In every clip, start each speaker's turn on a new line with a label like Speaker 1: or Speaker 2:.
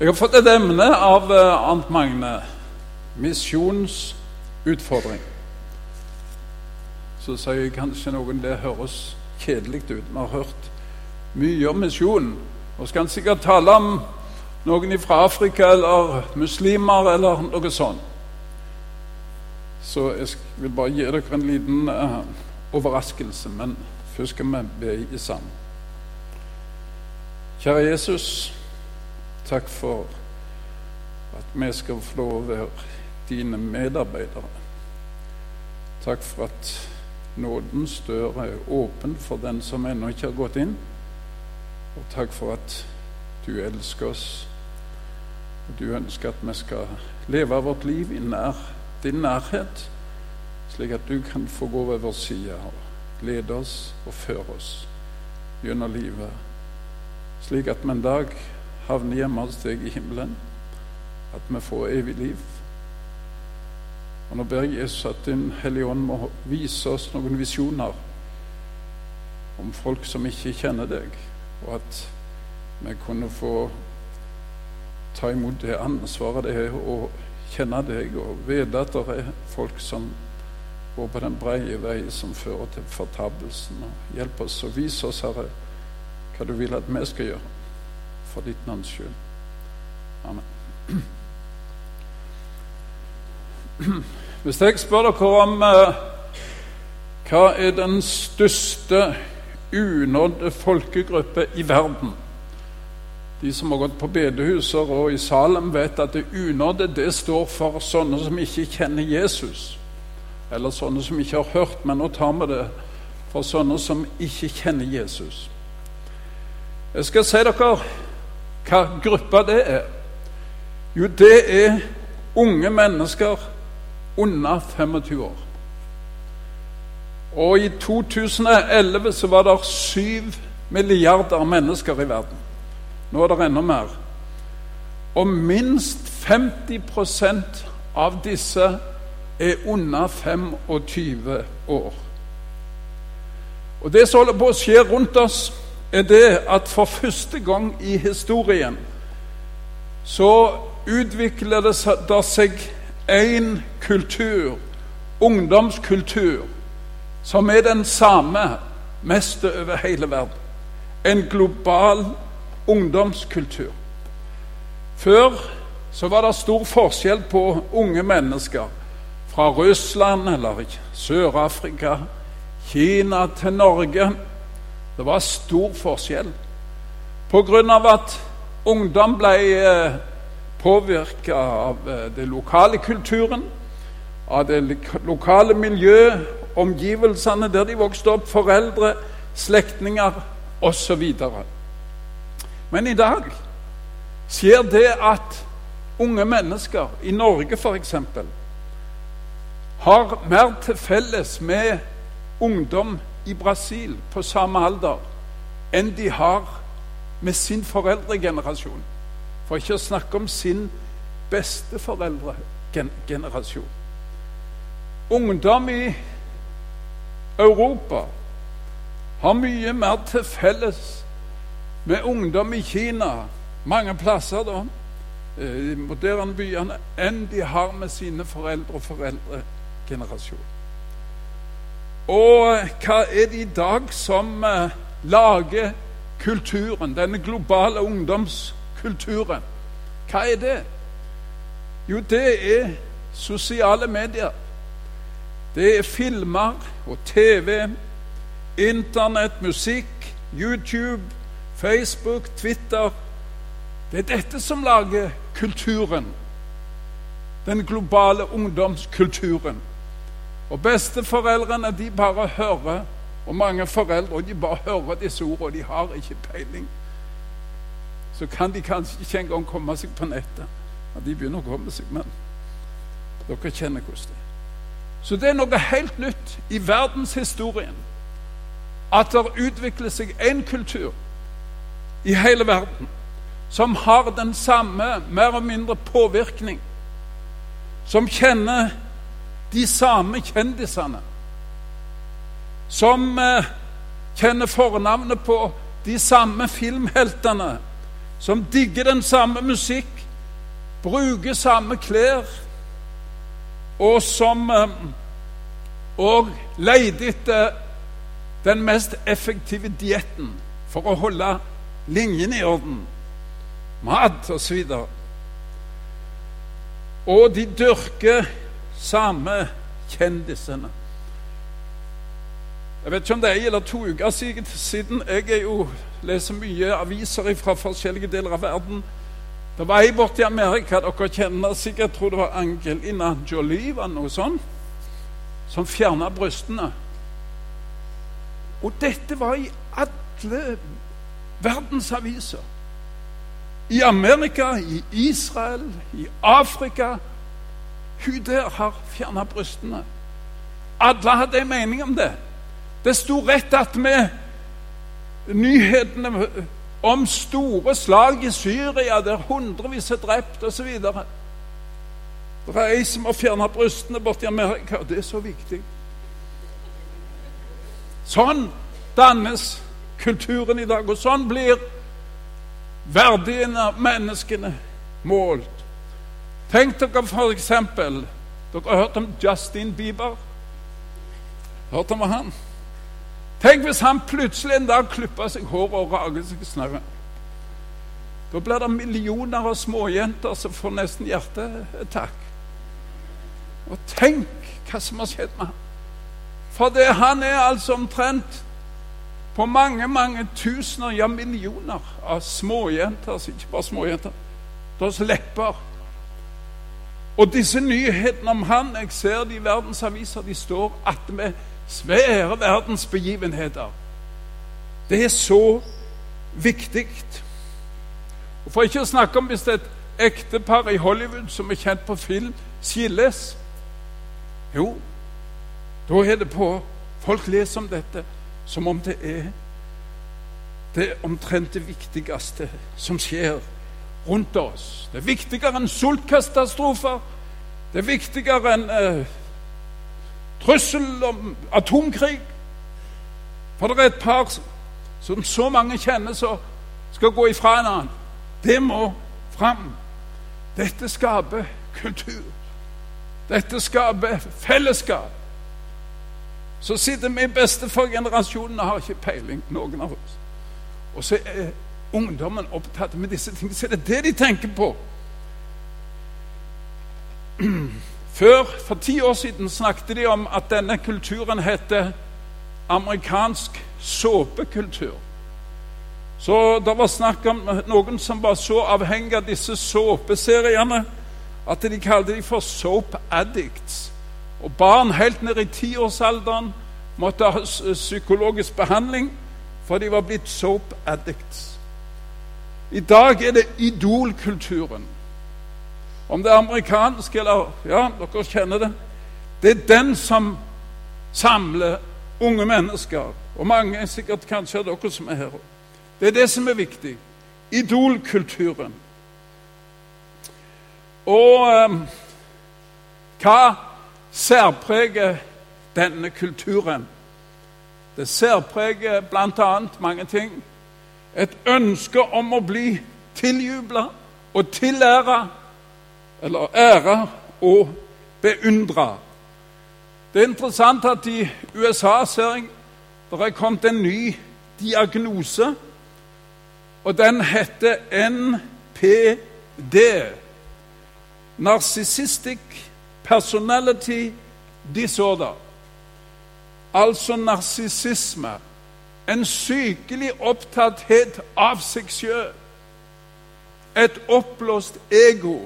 Speaker 1: Jeg har fått et emne av eh, Arnt Magne. Misjonsutfordring. Så sier kanskje noen det høres kjedelig ut. Vi har hørt mye om misjon. Og skal sikkert tale om noen fra Afrika eller muslimer eller noe sånt. Så jeg vil bare gi dere en liten uh, overraskelse, men først skal vi be i sammen. Kjære Jesus, takk for at vi skal få lov å være dine medarbeidere. Takk for at nådens dør er åpen for den som ennå ikke har gått inn. Og takk for at du elsker oss. Og du ønsker at vi skal leve vårt liv i nær, din nærhet, slik at du kan få gå ved vår side og lede oss og føre oss gjennom livet, slik at vi en dag havner hjemme hos deg i himmelen, at vi får evig liv. Og Nå ber jeg Jesus at Din Hellige Ånd må vise oss noen visjoner om folk som ikke kjenner deg, og at vi kunne få ta imot det ansvaret det er å kjenne deg og vite at det er folk som går på den breie vei som fører til fortapelsen. Hjelp oss og vis oss, Herre, hva du vil at vi skal gjøre for ditt navns skyld. Amen. Hvis jeg spør dere om eh, hva er den største unådde folkegruppe i verden De som har gått på bedehuser og i Salem, vet at det unådde det står for sånne som ikke kjenner Jesus. Eller sånne som ikke har hørt, men nå tar vi det for sånne som ikke kjenner Jesus. Jeg skal si dere hva gruppa det er. Jo, det er unge mennesker under 25 år. Og i 2011 så var det 7 milliarder mennesker i verden. Nå er det enda mer. Og minst 50% av disse er under 25 år. Og Det som holder på å skje rundt oss, er det at for første gang i historien så utvikler det seg én kultur, ungdomskultur, som er den samme mest over hele verden. En global ungdomskultur. Før så var det stor forskjell på unge mennesker fra Russland eller Sør-Afrika, Kina til Norge. Det var stor forskjell. Av at ungdom ble eh, påvirka av eh, den lokale kulturen, av det lokale miljøet, omgivelsene der de vokste opp, foreldre, slektninger osv. Men i dag skjer det at unge mennesker i Norge f.eks. har mer til felles med ungdom i Brasil på samme alder enn de har med sin foreldregenerasjon. For ikke å snakke om sin besteforeldregenerasjon. Ungdom i Europa har mye mer til felles med ungdom i Kina, mange plasser, da, i de moderne byene, enn de har med sine foreldre og foreldregenerasjon. Og hva er det i dag som uh, lager kulturen, denne globale ungdomskulturen? Hva er det? Jo, det er sosiale medier. Det er filmer og TV, Internett, musikk, YouTube, Facebook, Twitter. Det er dette som lager kulturen. Den globale ungdomskulturen. Og besteforeldrene de bare hører, og mange foreldre de bare hører disse ordene, og de har ikke peiling så kan de kanskje ikke engang komme seg på nettet. Ja, de begynner å komme seg, men dere kjenner hvordan det er. Så det er noe helt nytt i verdenshistorien at det utvikler seg en kultur i hele verden som har den samme, mer og mindre påvirkning, som kjenner de samme kjendisene, som eh, kjenner fornavnet på de samme filmheltene som digger den samme musikk, bruker samme klær, og som eh, leter etter den mest effektive dietten for å holde linjen i orden. Mat osv. Og, og de dyrker samme kjendisene. Jeg vet ikke om det er ei eller to uker siden. Jeg jo, leser mye aviser fra forskjellige deler av verden. Det var ei borte i Amerika dere kjenner sikkert, jeg tror det var Angelina Jolie, var noe sånt, som fjerna brystene. Og dette var i alle verdens aviser. I Amerika, i Israel, i Afrika. Hun der har fjerna brystene. Alle hadde en mening om det. Det sto rett attmed nyhetene om store slag i Syria der hundrevis er drept osv. Det er ei som har fjerna brystene borti Amerika, og det er så viktig. Sånn dannes kulturen i dag, og sånn blir verdien av menneskene målt. Tenk dere for eksempel Dere har hørt om Justin Bieber? Hørt om han? Tenk hvis han plutselig en dag klipper seg håret og rager seg snøret. Da blir det millioner av småjenter som får nesten hjertetakk. Og tenk hva som har skjedd med han. For det, han er altså omtrent på mange, mange tusener, ja millioner av småjenter, altså ikke bare småjenter, deres lepper. Og disse nyhetene om han, jeg ser de i verdensaviser, de står attmed svære verdensbegivenheter. Det er så viktig. Og For ikke å snakke om hvis det er et ektepar i Hollywood som er kjent på film, skilles. Jo, da er det på Folk leser om dette som om det er det omtrent det viktigste som skjer rundt oss. Det er viktigere enn sultkatastrofer. Det er viktigere enn eh, trussel om atomkrig. For det er et par som så mange kjenner, som skal gå ifra en annen. Det må fram. Dette skaper kultur. Dette skaper fellesskap. Så sitter vi generasjonen og har ikke peiling, noen av oss. Og så er ungdommen opptatt med disse tingene. Så er det det de tenker på. Før, For ti år siden snakket de om at denne kulturen heter amerikansk såpekultur. Så det var snakk om noen som var så avhengig av disse såpeseriene at de kalte dem for soap addicts. Og barn helt ned i tiårsalderen måtte ha psykologisk behandling, for de var blitt soap addicts. I dag er det idolkulturen. Om det er amerikansk eller Ja, dere kjenner det. Det er den som samler unge mennesker. Og mange, sikkert kanskje av dere som er her. Det er det som er viktig. Idolkulturen. Og eh, hva særpreger denne kulturen? Det særpreger bl.a. mange ting. Et ønske om å bli tiljubla og tillæra eller æra og beundra. Det er interessant at i USA ser jeg det er kommet en ny diagnose, og den heter NPD. Narcissistic Personality Disorder. Altså narsissisme. En sykelig opptatthet av seg sjøl. Et oppblåst ego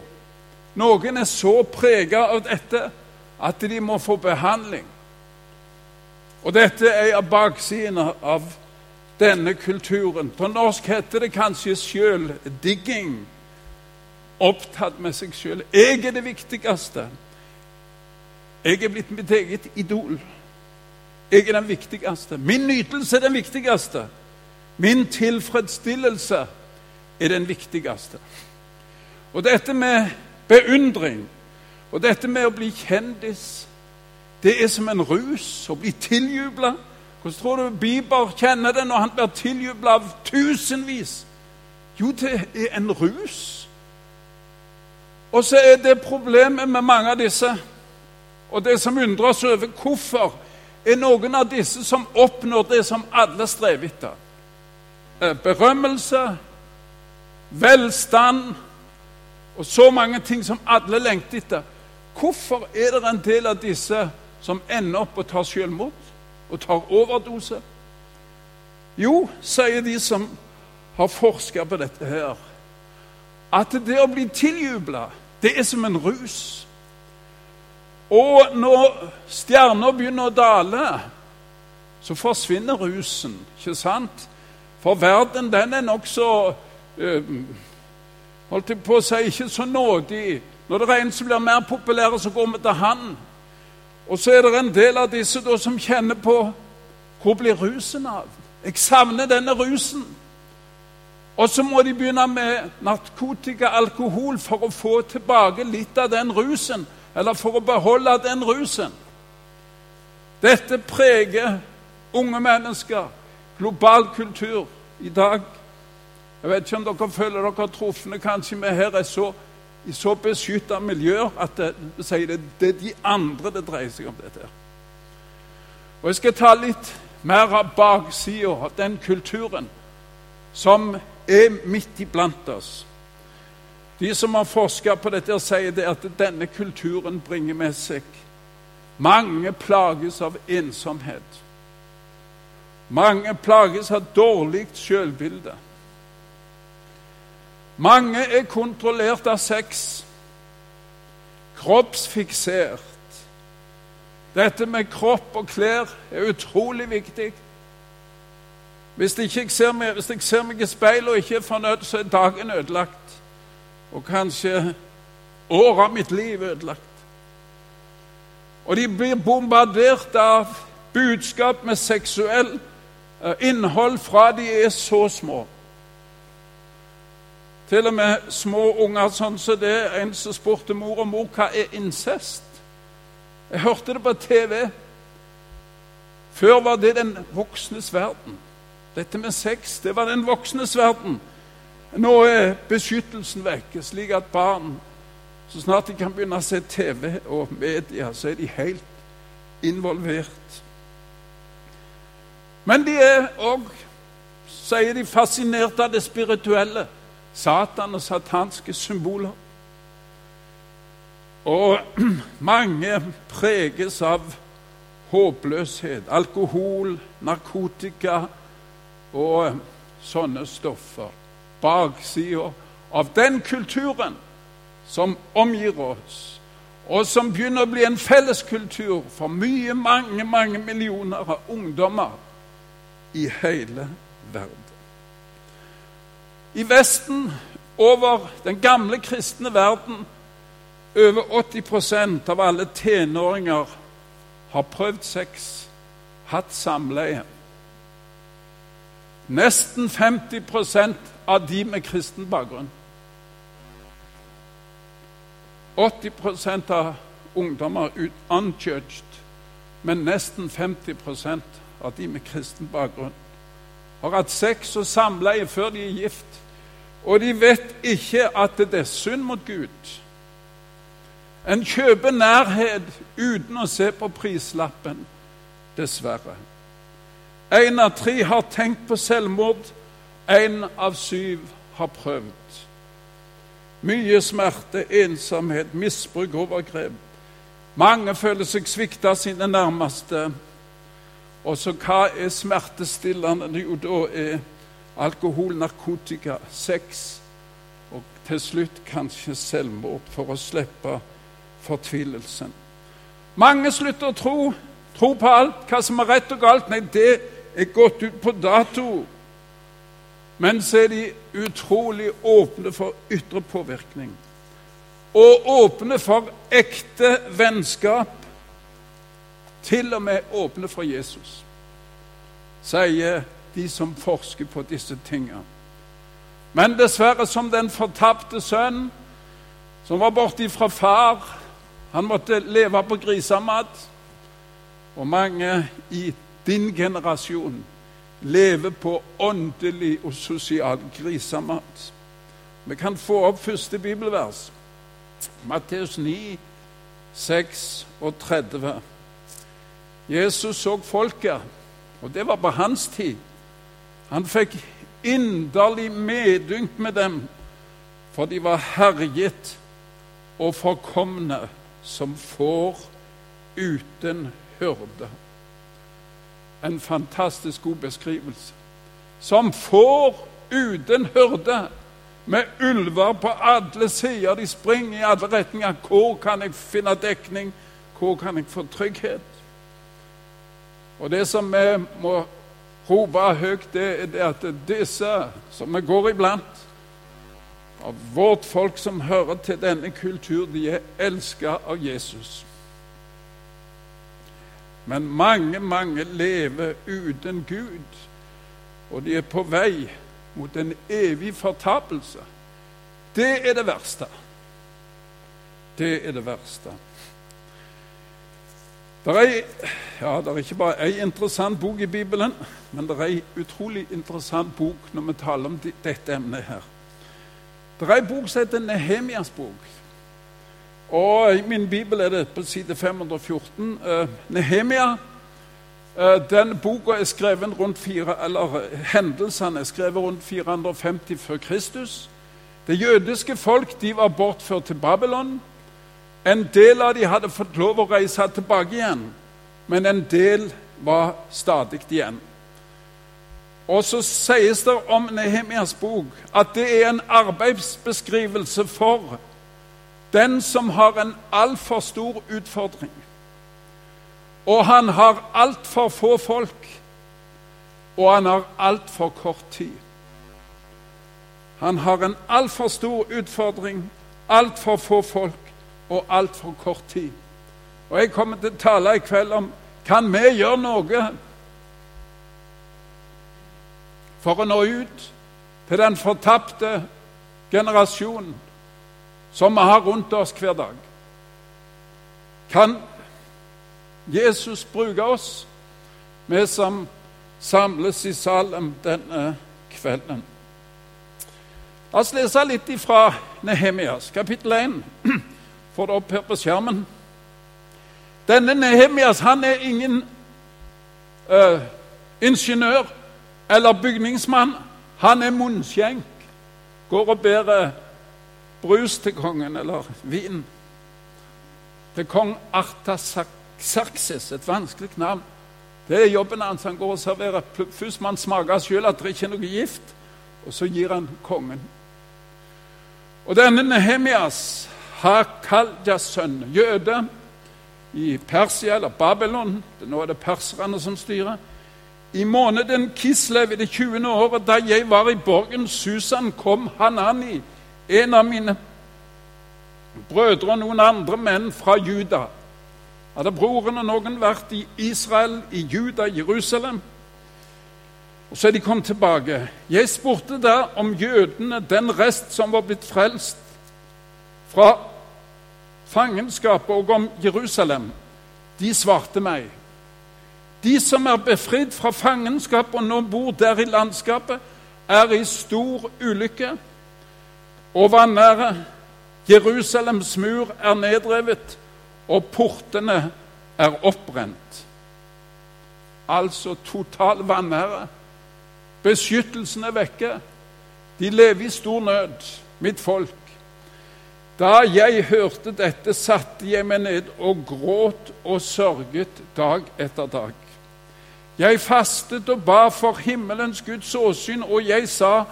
Speaker 1: noen er så prega av dette at de må få behandling. Og dette er baksiden av denne kulturen. På norsk heter det kanskje sjøldigging. Opptatt med seg sjøl. Jeg er det viktigste. Jeg er blitt mitt eget idol. Jeg er den viktigste. Min nytelse er den viktigste. Min tilfredsstillelse er den viktigste. Og dette med beundring. Og dette med å bli kjendis, det er som en rus. Å bli tiljubla. Hvordan tror du Bieber kjenner det når han blir tiljubla av tusenvis? Jo, det er en rus. Og så er det problemet med mange av disse, og det som undrer oss over hvorfor er noen av disse som oppnår det som alle strever etter. Eh, berømmelse, velstand og så mange ting som alle lengter etter. Hvorfor er det en del av disse som ender opp og tar selvmord og tar overdose? Jo, sier de som har forska på dette her, at det å bli tiljubla, det er som en rus. Og når stjerner begynner å dale, så forsvinner rusen, ikke sant? For verden, den er nokså eh, Holdt jeg på å si ikke så nådig. Når det er en som blir mer populær, så går vi til han. Og så er det en del av disse da, som kjenner på hvor blir rusen av? Jeg savner denne rusen. Og så må de begynne med narkotika, alkohol, for å få tilbake litt av den rusen. Eller for å beholde den rusen. Dette preger unge mennesker, global kultur, i dag. Jeg vet ikke om dere føler dere trufne. Kanskje vi her er så, i så beskytta miljøer at det, det, det, er de andre det dreier seg om. dette. Og Jeg skal ta litt mer av baksida av den kulturen som er midt iblant oss. De som har forska på dette, sier det at denne kulturen bringer med seg mange plages av ensomhet. Mange plages av dårlig selvbilde. Mange er kontrollert av sex, kroppsfiksert. Dette med kropp og klær er utrolig viktig. Hvis jeg, ser meg, hvis jeg ser meg i speilet og ikke er fornøyd, så er dagen ødelagt. Og kanskje året av mitt liv ødelagt. Og de blir bombardert av budskap med seksuell eh, innhold fra de er så små. Til og med små unger sånn som så det. En som spurte mor og mor hva er incest. Jeg hørte det på TV. Før var det den voksnes verden. Dette med sex, det var den voksnes verden. Nå er beskyttelsen vekke, slik at barn så snart de kan begynne å se TV og media, så er de helt involvert. Men de er òg, sier de, fascinert av det spirituelle. Satan og satanske symboler. Og mange preges av håpløshet, alkohol, narkotika og sånne stoffer. Baksida av den kulturen som omgir oss, og som begynner å bli en felleskultur for mye, mange, mange millioner av ungdommer i hele verden. I Vesten, over den gamle kristne verden, over 80% av alle tenåringer har prøvd sex, hatt samleie. Nesten 50% av de med kristen bakgrunn. 80% av ungdommer er unjudged, men nesten 50% av de med kristen bakgrunn har hatt sex og samleie før de er gift. Og de vet ikke at det er synd mot Gud. En kjøper nærhet uten å se på prislappen, dessverre. Én av tre har tenkt på selvmord. Én av syv har prøvd. Mye smerte, ensomhet, misbruk, overgrep. Mange føler seg svikta av sine nærmeste. Og så hva er smertestillende? Jo, da er alkohol, narkotika, sex og til slutt kanskje selvmord for å slippe fortvilelsen. Mange slutter å tro, tro på alt, hva som er rett og galt. Nei, det er gått ut på dato. Men så er de utrolig åpne for ytre påvirkning. Og åpne for ekte vennskap. Til og med åpne for Jesus, sier de som forsker på disse tingene. Men dessverre, som den fortapte sønn som var borte fra far han måtte leve på grisemat. Og mange i din generasjon lever på åndelig og sosial grisemat. Vi kan få opp første bibelvers. Matteus 9, 6 og 30. Jesus så folket, og det var på hans tid. Han fikk inderlig medynk med dem, for de var herjet og forkomne som får uten hyrde. En fantastisk god beskrivelse. Som får uten hyrde, med ulver på alle sider. De springer i alle retninger. Hvor kan jeg finne dekning? Hvor kan jeg få trygghet? Og det som vi må rope høyt, det er at disse som vi går iblant, av vårt folk som hører til denne kultur, de er elska av Jesus. Men mange, mange lever uten Gud, og de er på vei mot en evig fortapelse. Det er det verste. Det er det verste. Det er, ja, det er ikke bare ei interessant bok i Bibelen, men det er ei utrolig interessant bok når vi taler om dette emnet her. Det er ei bok som heter Nehemias bok. Og I min bibel er det på side 514. Uh, eh, Nehemia uh, den boka er skrevet rundt fire, eller Hendelsene er skrevet rundt 450 før Kristus. Det jødiske folk de var bortført til Babylon. En del av dem hadde fått lov å reise tilbake igjen, men en del var stadig igjen. Og så sies det om Nehemias bok at det er en arbeidsbeskrivelse for den som har en altfor stor utfordring. Og han har altfor få folk, og han har altfor kort tid. Han har en altfor stor utfordring, altfor få folk og altfor kort tid. Og Jeg kommer til å tale i kveld om kan vi gjøre noe for å nå ut til den fortapte generasjonen som vi har rundt oss hver dag. Kan Jesus bruke oss, vi som samles i Salem denne kvelden? La oss lese litt fra Nehemias, kapittel 1 får det opp her på skjermen. Denne Nehemias han er ingen uh, ingeniør eller bygningsmann. Han er munnskjenk. Går og bærer brus til kongen, eller vin. Til kong Artaxerxes, et vanskelig navn. Det er jobben hans. Han går og serverer. Først man smaker smake sjøl at det ikke er noe gift, og så gir han kongen. Og denne Nehemias Hakaljas sønn, jøde i Persia eller Babylon. Nå er det perserne som styrer. I måneden Kislev i det 20. året, da jeg var i borgen Susan, kom Hanani, en av mine brødre og noen andre menn fra Juda. Hadde broren og noen vært i Israel, i Juda, Jerusalem? Og så er de kommet tilbake. Jeg spurte da om jødene, den rest som var blitt frelst, fra fangenskapet og om Jerusalem, de svarte meg. De som er befridd fra fangenskap og nå bor der i landskapet, er i stor ulykke. Og vanære, Jerusalems mur er nedrevet, og portene er oppbrent. Altså total vanære. Beskyttelsen er vekke. De lever i stor nød, mitt folk. Da jeg hørte dette, satte jeg meg ned og gråt og sørget dag etter dag. Jeg fastet og ba for himmelens Guds åsyn, og jeg sa,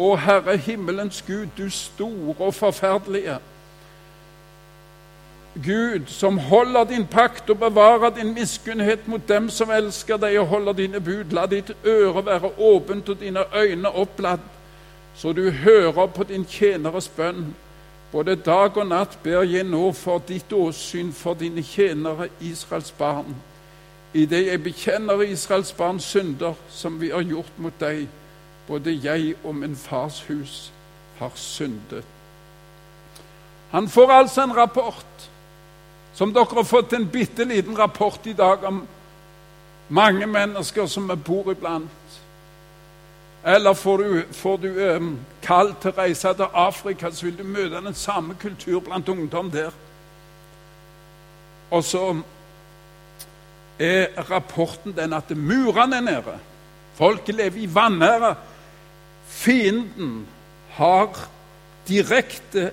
Speaker 1: Å Herre himmelens Gud, du store og forferdelige. Gud, som holder din pakt og bevarer din miskunnhet mot dem som elsker deg og holder dine bud, la ditt øre være åpent og dine øyne oppladd, så du hører på din tjeneres bønn både dag og natt ber jeg nå for ditt åsyn for dine tjenere, Israels barn, idet jeg bekjenner Israels barns synder, som vi har gjort mot deg. Både jeg og min fars hus har syndet. Han får altså en rapport, som dere har fått en bitte liten rapport i dag om mange mennesker som bor iblant. Eller får du, får du um, kall til å reise til Afrika, så vil du møte den samme kultur blant ungdom der. Og så er rapporten den at murene er nede. Folk lever i vanære. Fienden har direkte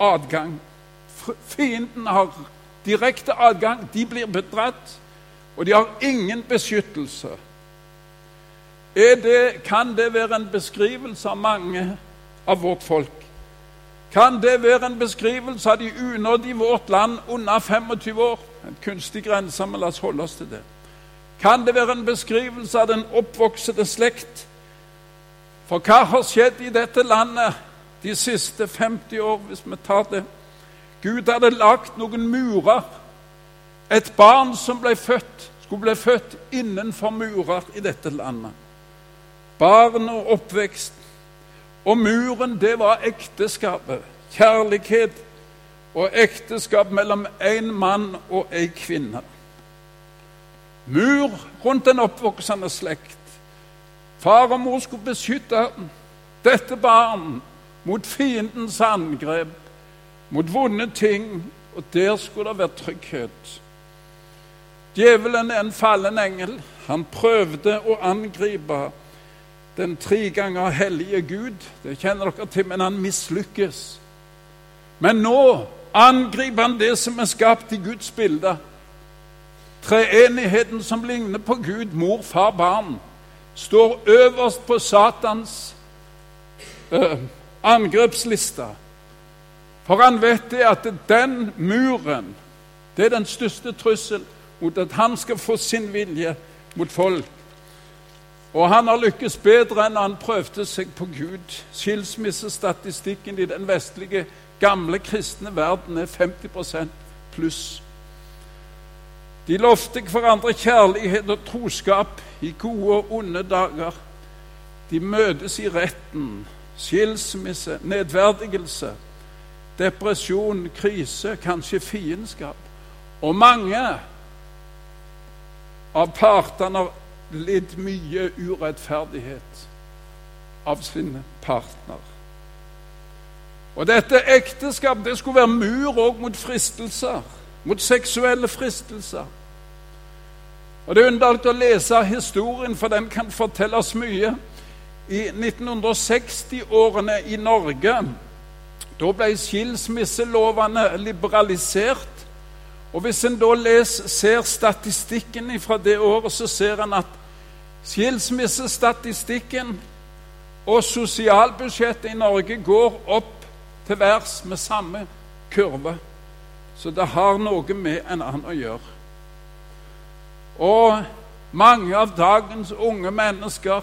Speaker 1: adgang. Fienden har direkte adgang. De blir bedratt, og de har ingen beskyttelse. Det, kan det være en beskrivelse av mange av vårt folk? Kan det være en beskrivelse av de unådde i vårt land under 25 år? En kunstig grense, men la oss holde oss til det. Kan det være en beskrivelse av den oppvoksede slekt? For hva har skjedd i dette landet de siste 50 år, hvis vi tar det? Gud hadde lagt noen murer. Et barn som ble født, skulle bli født innenfor murer i dette landet. Barn og oppvekst. Og muren, det var ekteskapet. Kjærlighet og ekteskap mellom en mann og en kvinne. Mur rundt den oppvoksende slekt. Far og mor skulle beskytte dette barn mot fiendens angrep, mot vonde ting, og der skulle det være trygghet. Djevelen er en fallen engel. Han prøvde å angripe den tre ganger hellige Gud. Det kjenner dere til, men han mislykkes. Men nå angriper han det som er skapt i Guds bilde. Treenigheten som ligner på Gud, mor, far, barn, står øverst på Satans eh, angrepsliste. For han vet det at den muren det er den største trussel mot at han skal få sin vilje mot folk. Og han har lykkes bedre enn han prøvde seg på Gud. Skilsmissestatistikken i den vestlige, gamle kristne verden er 50% pluss. De lovte hverandre kjærlighet og troskap i gode og onde dager. De møtes i retten. Skilsmisse, nedverdigelse, depresjon, krise, kanskje fiendskap. Og mange av partene har lidd mye urettferdighet av sin partner. Og dette ekteskapet det skulle være mur òg mot fristelser, mot seksuelle fristelser. Og Det er underlig å lese historien, for den kan fortelle oss mye. I 1960-årene i Norge da ble skilsmisselovene liberalisert. Og Hvis en da leser, ser statistikken fra det året, så ser en at skilsmissestatistikken og sosialbudsjettet i Norge går opp til værs med samme kurve. Så det har noe med en annen å gjøre. Og mange av dagens unge mennesker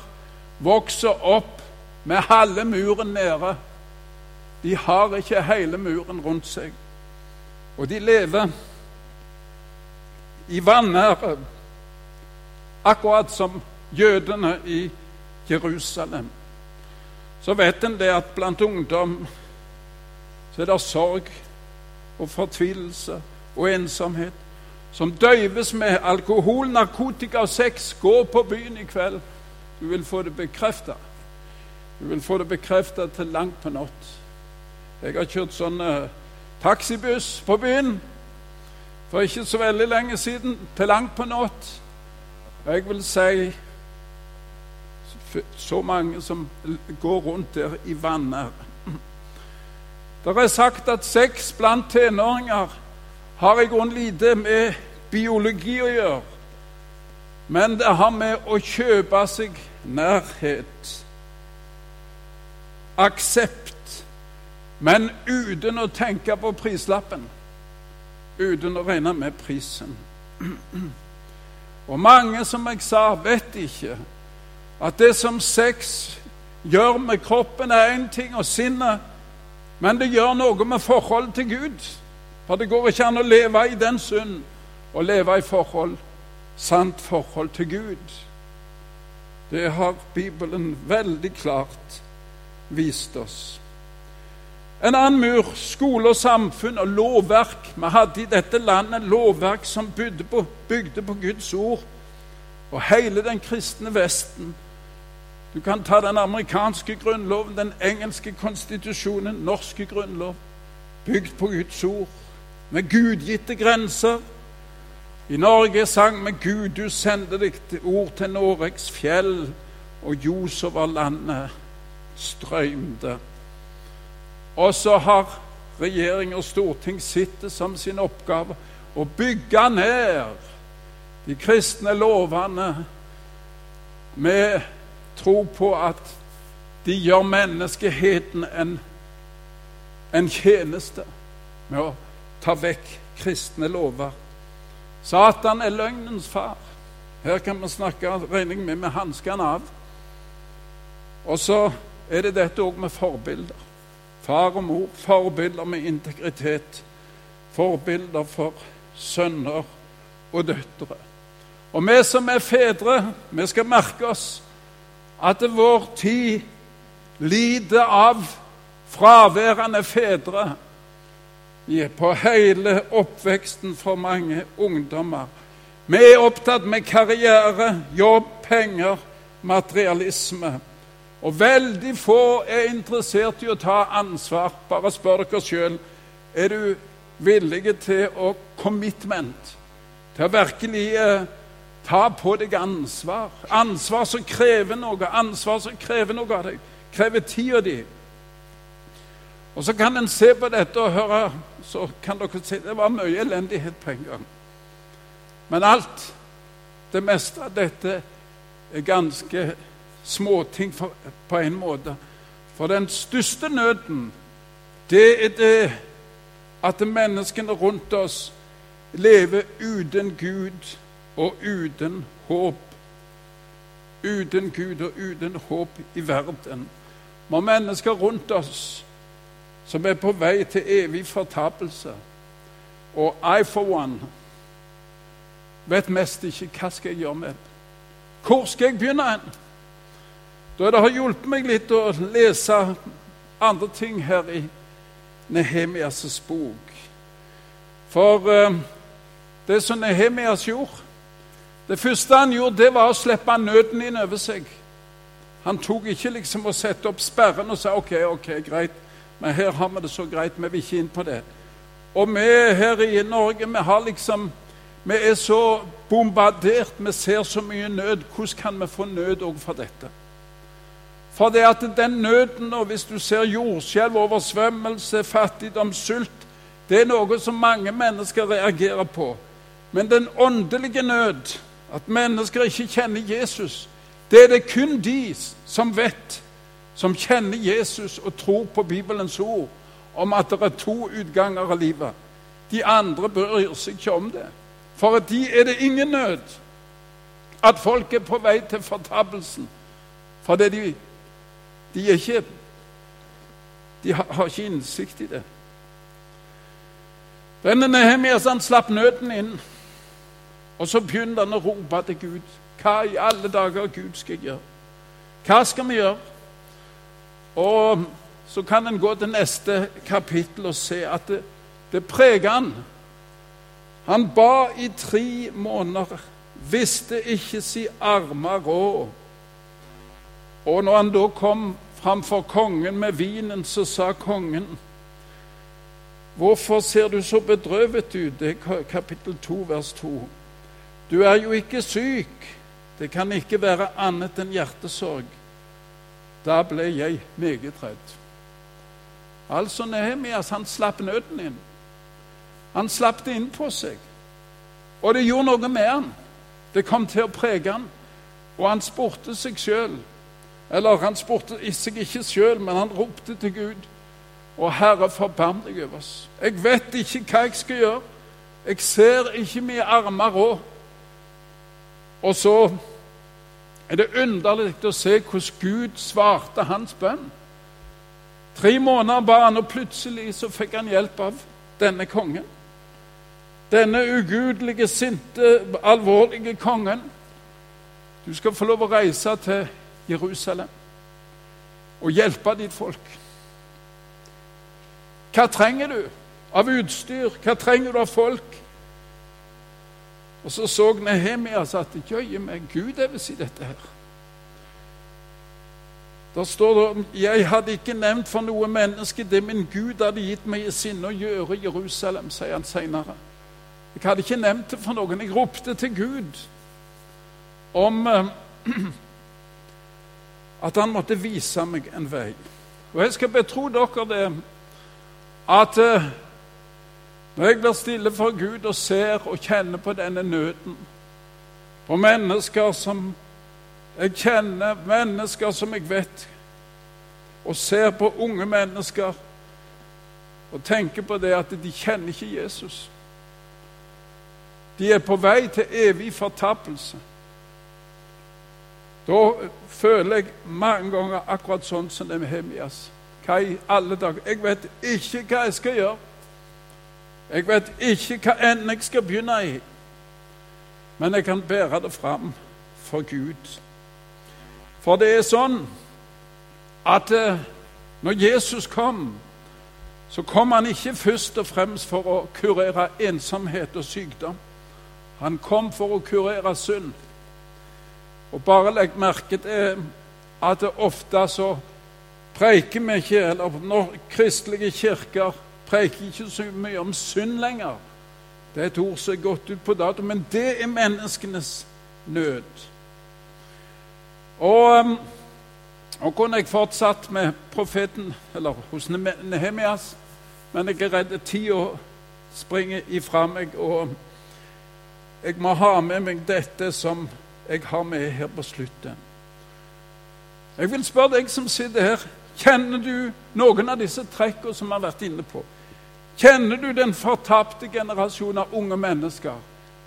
Speaker 1: vokser opp med halve muren nede. De har ikke hele muren rundt seg. Og de lever i vanære, akkurat som jødene i Jerusalem. Så vet en det at blant ungdom så er det sorg og fortvilelse og ensomhet som døyves med alkohol, narkotika og sex. Gå på byen i kveld. Du vil få det bekrefta. Du vil få det bekrefta til langt på natt. Jeg har kjørt sånn eh, taxibuss på byen for ikke så veldig lenge siden, til langt på natt. Jeg vil si så mange som går rundt der i vannet. Det er sagt at sex blant tenåringer har i grunnen lite med biologi å gjøre, men det har med å kjøpe seg nærhet, aksept, men uten å tenke på prislappen, uten å regne med prisen. Og mange, som jeg sa, vet ikke at det som sex gjør med kroppen, er én ting, og sinnet, men det gjør noe med forholdet til Gud. For det går ikke an å leve i den synd og leve i forhold, sant forhold til Gud. Det har Bibelen veldig klart vist oss. En annen mur skole og samfunn og lovverk. Vi hadde i dette landet lovverk som bygde på, bygde på Guds ord. Og hele den kristne Vesten Du kan ta den amerikanske grunnloven, den engelske konstitusjonen, norske grunnlov, bygd på Guds ord, med gudgitte grenser. I Norge sang vi 'Gud, du sendte ditt ord til Noregs fjell', og ljos over landet strømte. Og så har regjering og storting sittet som sin oppgave å bygge ned de kristne lovene med tro på at de gjør menneskeheten en, en tjeneste med å ta vekk kristne lover. Satan er løgnens far. Her kan vi snakke regning med med hanskene av. Og så er det dette òg med forbilder. Far og mor, forbilder med integritet. Forbilder for sønner og døtre. Og vi som er fedre, vi skal merke oss at vår tid lider av fraværende fedre på hele oppveksten for mange ungdommer. Vi er opptatt med karriere, jobb, penger, materialisme. Og veldig få er interessert i å ta ansvar. Bare spør dere sjøl er du villig til å commitment, til å virkelig eh, ta på deg ansvar. Ansvar som krever noe, ansvar som krever noe av deg. Krever tida di. Og så kan en se på dette og høre Så kan dere si det var mye elendighet på en gang. Men alt, det meste av dette, er ganske småting på en måte. For den største nøden, det er det at menneskene rundt oss lever uten Gud og uten håp. Uten Gud og uten håp i verden. Må mennesker rundt oss som er på vei til evig fortapelse. Og I for one vet mest ikke hva skal jeg gjøre med det. Hvor skal jeg begynne? hen? Da det har hjulpet meg litt å lese andre ting her i Nehemias bok. For uh, det som Nehemias gjorde Det første han gjorde, det var å slippe nøden inn over seg. Han tok ikke liksom å sette opp sperren og sa OK, ok, greit, men her har vi det så greit, vi vil ikke inn på det. Og vi her i Norge, vi har liksom Vi er så bombardert, vi ser så mye nød. Hvordan kan vi få nød òg for dette? For det at den nøden, og hvis du ser jordskjelv, oversvømmelse, fattigdom, sult Det er noe som mange mennesker reagerer på. Men den åndelige nød, at mennesker ikke kjenner Jesus, det er det kun de som vet, som kjenner Jesus og tror på Bibelens ord om at det er to utganger av livet. De andre bryr seg ikke om det. For de er det ingen nød at folk er på vei til fortapelsen. For de de, ikke, de har ikke innsikt i det. Denne Nehemias han slapp nøden inn, og så begynte han å rope til Gud. Hva i alle dager Gud skal gjøre? Hva skal vi gjøre? Og så kan en gå til neste kapittel og se at det, det preger han. Han ba i tre måneder, visste ikke si armer råd. Og når han da kom framfor kongen med vinen, så sa kongen Hvorfor ser du så bedrøvet ut? Det er kapittel 2, vers 2. Du er jo ikke syk. Det kan ikke være annet enn hjertesorg. Da ble jeg meget redd. Altså Nehemias, han slapp nøden inn. Han slapp det inn på seg. Og det gjorde noe med han. Det kom til å prege han. Og han spurte seg sjøl eller han spurte seg ikke sjøl, men han ropte til Gud. Og Herre, forbarm deg over oss. Jeg vet ikke hva jeg skal gjøre. Jeg ser ikke mine armer råd. Og så er det underlig å se hvordan Gud svarte hans bønn. Tre måneder ba han, og plutselig så fikk han hjelp av denne kongen. Denne ugudelige, sinte, alvorlige kongen. Du skal få lov å reise til Jerusalem og hjelpe ditt folk. Hva trenger du av utstyr? Hva trenger du av folk? Og så så Nehemias at jøye meg, Gud er visst si dette her. Da står det Jeg hadde ikke nevnt for noe menneske det min Gud hadde gitt meg i sinne å gjøre i Jerusalem, sier han seinere. Jeg hadde ikke nevnt det for noen. Jeg ropte til Gud om eh, at han måtte vise meg en vei. Og jeg skal betro dere det at eh, når jeg blir stille for Gud og ser og kjenner på denne nøden, på mennesker som jeg kjenner, mennesker som jeg vet, og ser på unge mennesker og tenker på det at de kjenner ikke Jesus. De er på vei til evig fortapelse. Da føler jeg mange ganger akkurat sånn som det med Hemias. Hva i alle dager? Jeg vet ikke hva jeg skal gjøre. Jeg vet ikke hva enden jeg skal begynne i. Men jeg kan bære det fram for Gud. For det er sånn at eh, når Jesus kom, så kom han ikke først og fremst for å kurere ensomhet og sykdom. Han kom for å kurere synd. Og bare legg merke til at det ofte så preiker vi ikke, eller når kristelige kirker preiker ikke så mye om synd lenger. Det er et ord som er gått ut på dato, men det er menneskenes nød. Og um, nå kunne jeg fortsatt med profeten, eller hos Nehemias, men jeg er redd tida springer ifra meg, og jeg må ha med meg dette som jeg har med her på slutten. Jeg vil spørre deg som sitter her, kjenner du noen av disse trekkene som vi har vært inne på? Kjenner du den fortapte generasjon av unge mennesker?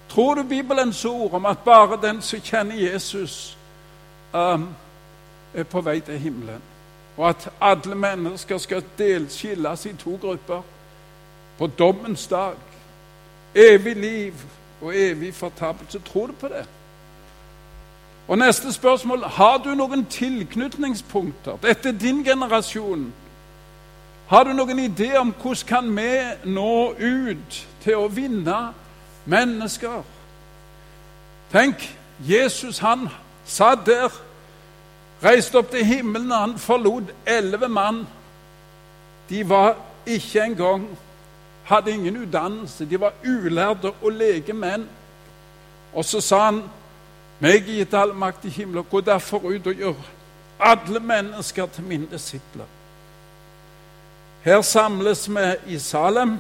Speaker 1: Tror du Bibelens ord om at bare den som kjenner Jesus, um, er på vei til himmelen? Og at alle mennesker skal delskilles i to grupper på dommens dag? Evig liv og evig fortapelse. Tror du på det? Og Neste spørsmål har du noen tilknytningspunkter. Dette er din generasjon. Har du noen idé om hvordan kan vi nå ut til å vinne mennesker? Tenk, Jesus han satt der, reiste opp til himmelen, og han forlot elleve mann. De var ikke engang hadde ingen utdannelse, de var ulærde og lege menn. Og så sa han, 'Meg gitt all makt i himmelen, gå derfor ut og gjør alle mennesker til mine disipler.' Her samles vi i Salem.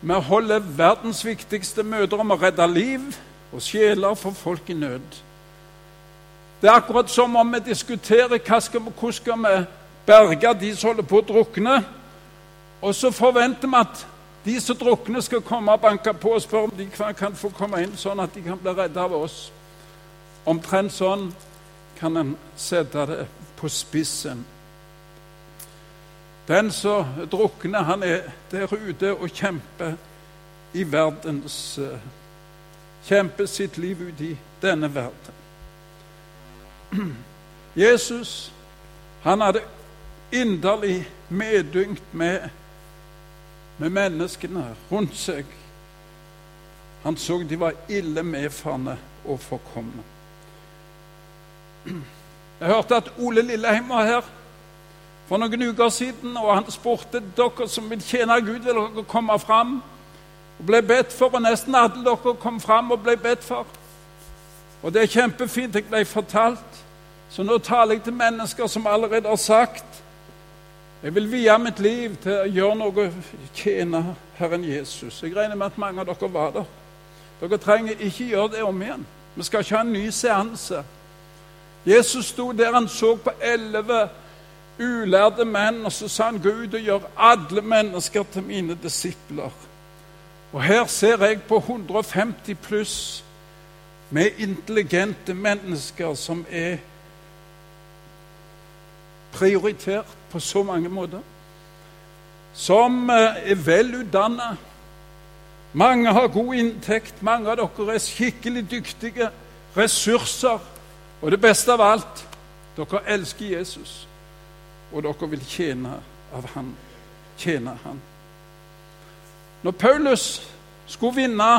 Speaker 1: Vi holder verdens viktigste møter om å redde liv og sjeler for folk i nød. Det er akkurat som om vi diskuterer hva skal, hvordan skal vi berge de som holder på å drukne. Og så forventer vi at de som drukner, skal komme og banke på og spørre om de kan få komme inn, sånn at de kan bli redda av oss. Omtrent sånn kan en sette det på spissen. Den som drukner, han er der ute og kjemper i verdens eh, Kjemper sitt liv ut i denne verden. Jesus, han hadde inderlig medynkt med, med menneskene rundt seg. Han så de var ille medfarne og forkomne. Jeg hørte at Ole Lilleheim var her for noen uker siden, og han spurte dere som vil tjene Gud, vil dere komme fram og ble bedt for. Og nesten alle dere kom fram og ble bedt for. Og det er kjempefint. Jeg ble fortalt. Så nå taler jeg til mennesker som allerede har sagt jeg vil vie mitt liv til å gjøre noe, tjene Herren Jesus. Jeg regner med at mange av dere var der. Dere trenger ikke gjøre det om igjen. Vi skal ikke ha en ny seanse. Jesus sto der han så på elleve ulærde menn, og så sa han gå ut og gjør alle mennesker til mine disipler. Og her ser jeg på 150 pluss med intelligente mennesker som er prioritert på så mange måter. Som eh, er velutdanna. Mange har god inntekt, mange av dere er skikkelig dyktige. Ressurser. Og det beste av alt dere elsker Jesus og dere vil tjene av han, tjene han. Når Paulus skulle vinne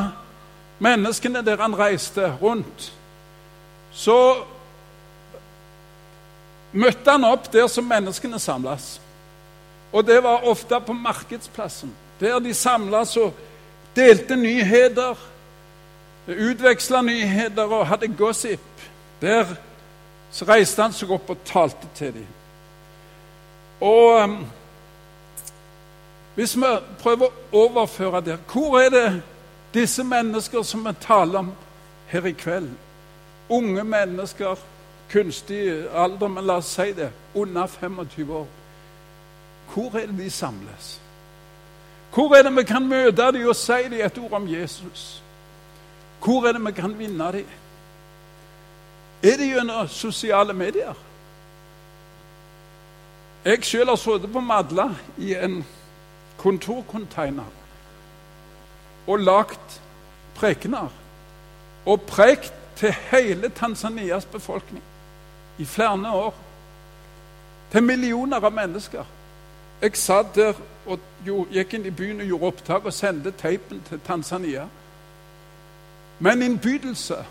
Speaker 1: menneskene der han reiste rundt, så møtte han opp der som menneskene samles. Og det var ofte på markedsplassen, der de samles og delte nyheter, utveksla nyheter og hadde gossip. Der reiste han seg opp og talte til dem. Og um, hvis vi prøver å overføre det Hvor er det disse mennesker som vi taler om her i kveld? Unge mennesker, kunstig alder, men la oss si det, under 25 år. Hvor er det de samles? Hvor er det vi kan møte dem og si dem et ord om Jesus? Hvor er det vi kan vinne dem? Er det gjennom sosiale medier? Jeg sjøl har sittet på Madla i en kontorcontainer og lagt prekener og prekt til hele Tanzanias befolkning i flere år. Til millioner av mennesker. Jeg satt der og gikk inn i byen og gjorde opptak og sendte teipen til Tanzania. Med en innbydelse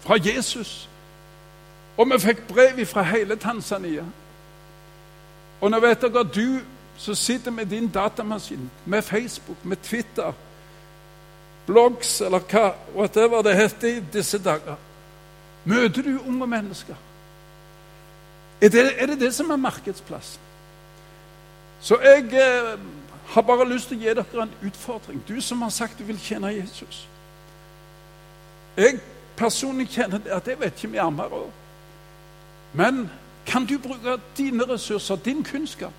Speaker 1: fra Jesus. Og vi fikk brev fra hele Tanzania. Og nå vet dere, du som sitter med din datamaskin, med Facebook, med Twitter, blogs eller hva whatever det heter i disse dager Møter du unge mennesker? Er det, er det det som er markedsplassen? Så jeg eh, har bare lyst til å gi dere en utfordring, du som har sagt du vil tjene Jesus. Jeg personlig kjenner det at jeg vet ikke om jeg er mer. Men kan du bruke dine ressurser, din kunnskap,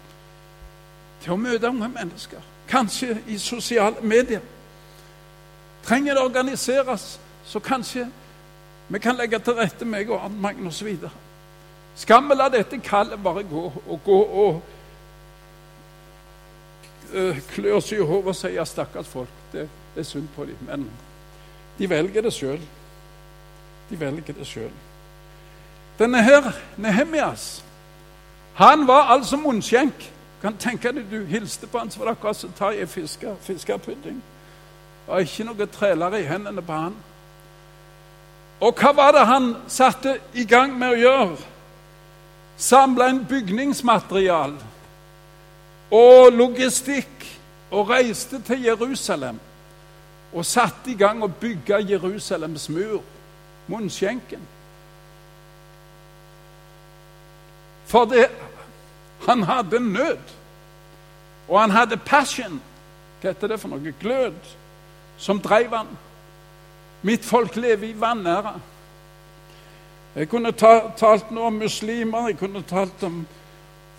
Speaker 1: til å møte unge mennesker? Kanskje i sosiale medier. Trenger det organiseres, så kanskje vi kan legge til rette, meg og Arne Magnus osv. Skal vi la dette kallet bare gå og gå og uh, klø oss i hodet og si ja, stakkars folk, det, er synd på dem. Men de velger det sjøl. De velger det sjøl. Denne her, Nehemias, han var altså munnskjenk. Kan tenke deg Du hilste på han så var det akkurat som å ta i fiskepudding. Det var ikke noe træler i hendene på han. Og hva var det han satte i gang med å gjøre? Samla inn bygningsmaterial og logistikk og reiste til Jerusalem og satte i gang å bygge Jerusalems mur, munnskjenken. For det, han hadde nød, og han hadde passion. Hva heter det for noe? Glød, som drev han. Mitt folk lever i vanære. Jeg kunne ta, talt noe om muslimer, jeg kunne talt om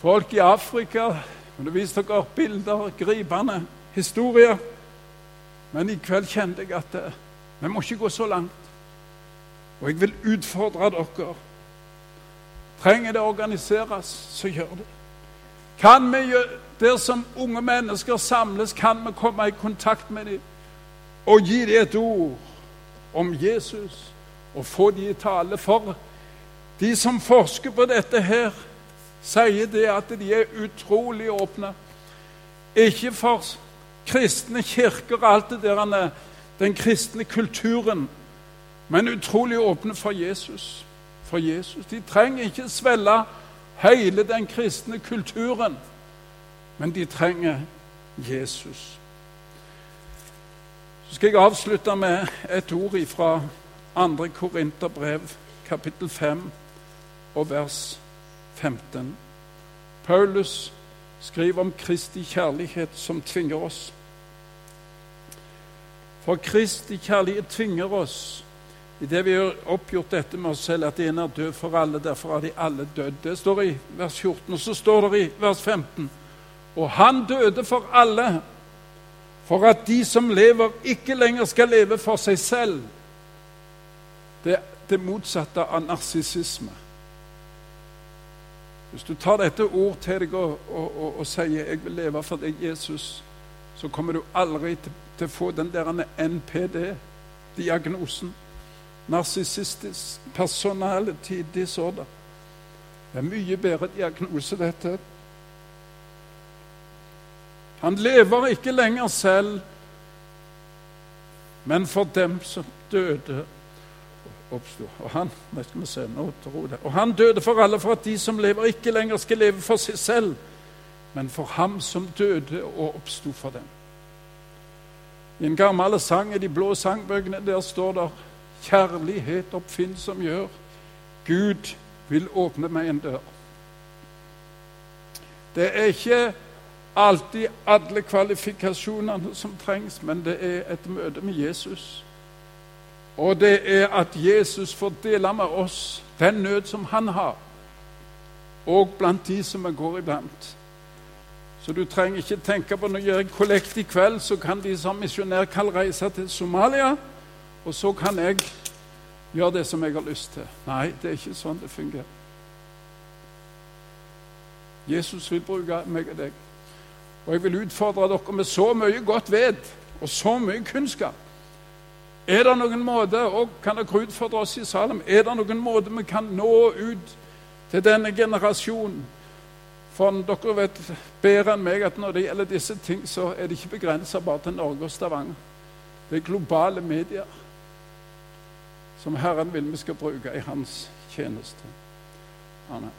Speaker 1: folk i Afrika. Jeg kunne vist dere bilder, gripende historier. Men i kveld kjente jeg at eh, vi må ikke gå så langt. Og jeg vil utfordre dere Trenger det organiseres, så gjør det. Kan vi, Der som unge mennesker samles, kan vi komme i kontakt med dem og gi dem et ord om Jesus og få dem i tale. For de som forsker på dette her, sier det at de er utrolig åpne. Ikke for kristne kirker og alt det der, den kristne kulturen, men utrolig åpne for Jesus for Jesus. De trenger ikke svelge hele den kristne kulturen, men de trenger Jesus. Så skal jeg avslutte med et ord fra 2. Korinterbrev, kapittel 5 og vers 15. Paulus skriver om Kristi kjærlighet som tvinger oss. For Kristi kjærlighet tvinger oss Idet vi har oppgjort dette med oss selv, at en er død for alle, derfor har de alle dødd. Det står i vers 14, og så står det i vers 15. Og han døde for alle, for at de som lever, ikke lenger skal leve for seg selv. Det det motsatte av narsissisme. Hvis du tar dette ord til deg og, og, og, og, sier 'jeg vil leve for deg, Jesus', så kommer du aldri til, til å få den der NPD-diagnosen narsissistisk personality disorder. Det er mye bedre diagnose, dette. Han lever ikke lenger selv, men for dem som døde. Og han se. Og han døde for alle, for at de som lever, ikke lenger skal leve for seg selv, men for ham som døde og oppsto for dem. I en gammel sang i de blå sangbøkene der står det 'Kjærlighet oppfinnsom gjør'. Gud vil åpne meg en dør. Det er ikke alltid alle kvalifikasjonene som trengs, men det er et møte med Jesus. Og det er at Jesus får dele med oss den nød som han har, og blant de som vi går iblant. Så du trenger ikke tenke på når jeg gjør kollekt i kveld, så kan de som misjonær kan reise til Somalia, og så kan jeg gjøre det som jeg har lyst til. Nei, det er ikke sånn det fungerer. Jesus vil bruke meg og deg. Og jeg vil utfordre dere med så mye godt ved og så mye kunnskap. Er det noen måte, og kan dere utfordre oss i Salem, er det noen måte vi kan nå ut til denne generasjonen? For dere vet bedre enn meg at når det gjelder disse ting, så er det ikke begrensa bare til Norge og Stavanger. Det er globale medier som Herren vil vi skal bruke i Hans tjeneste. Amen.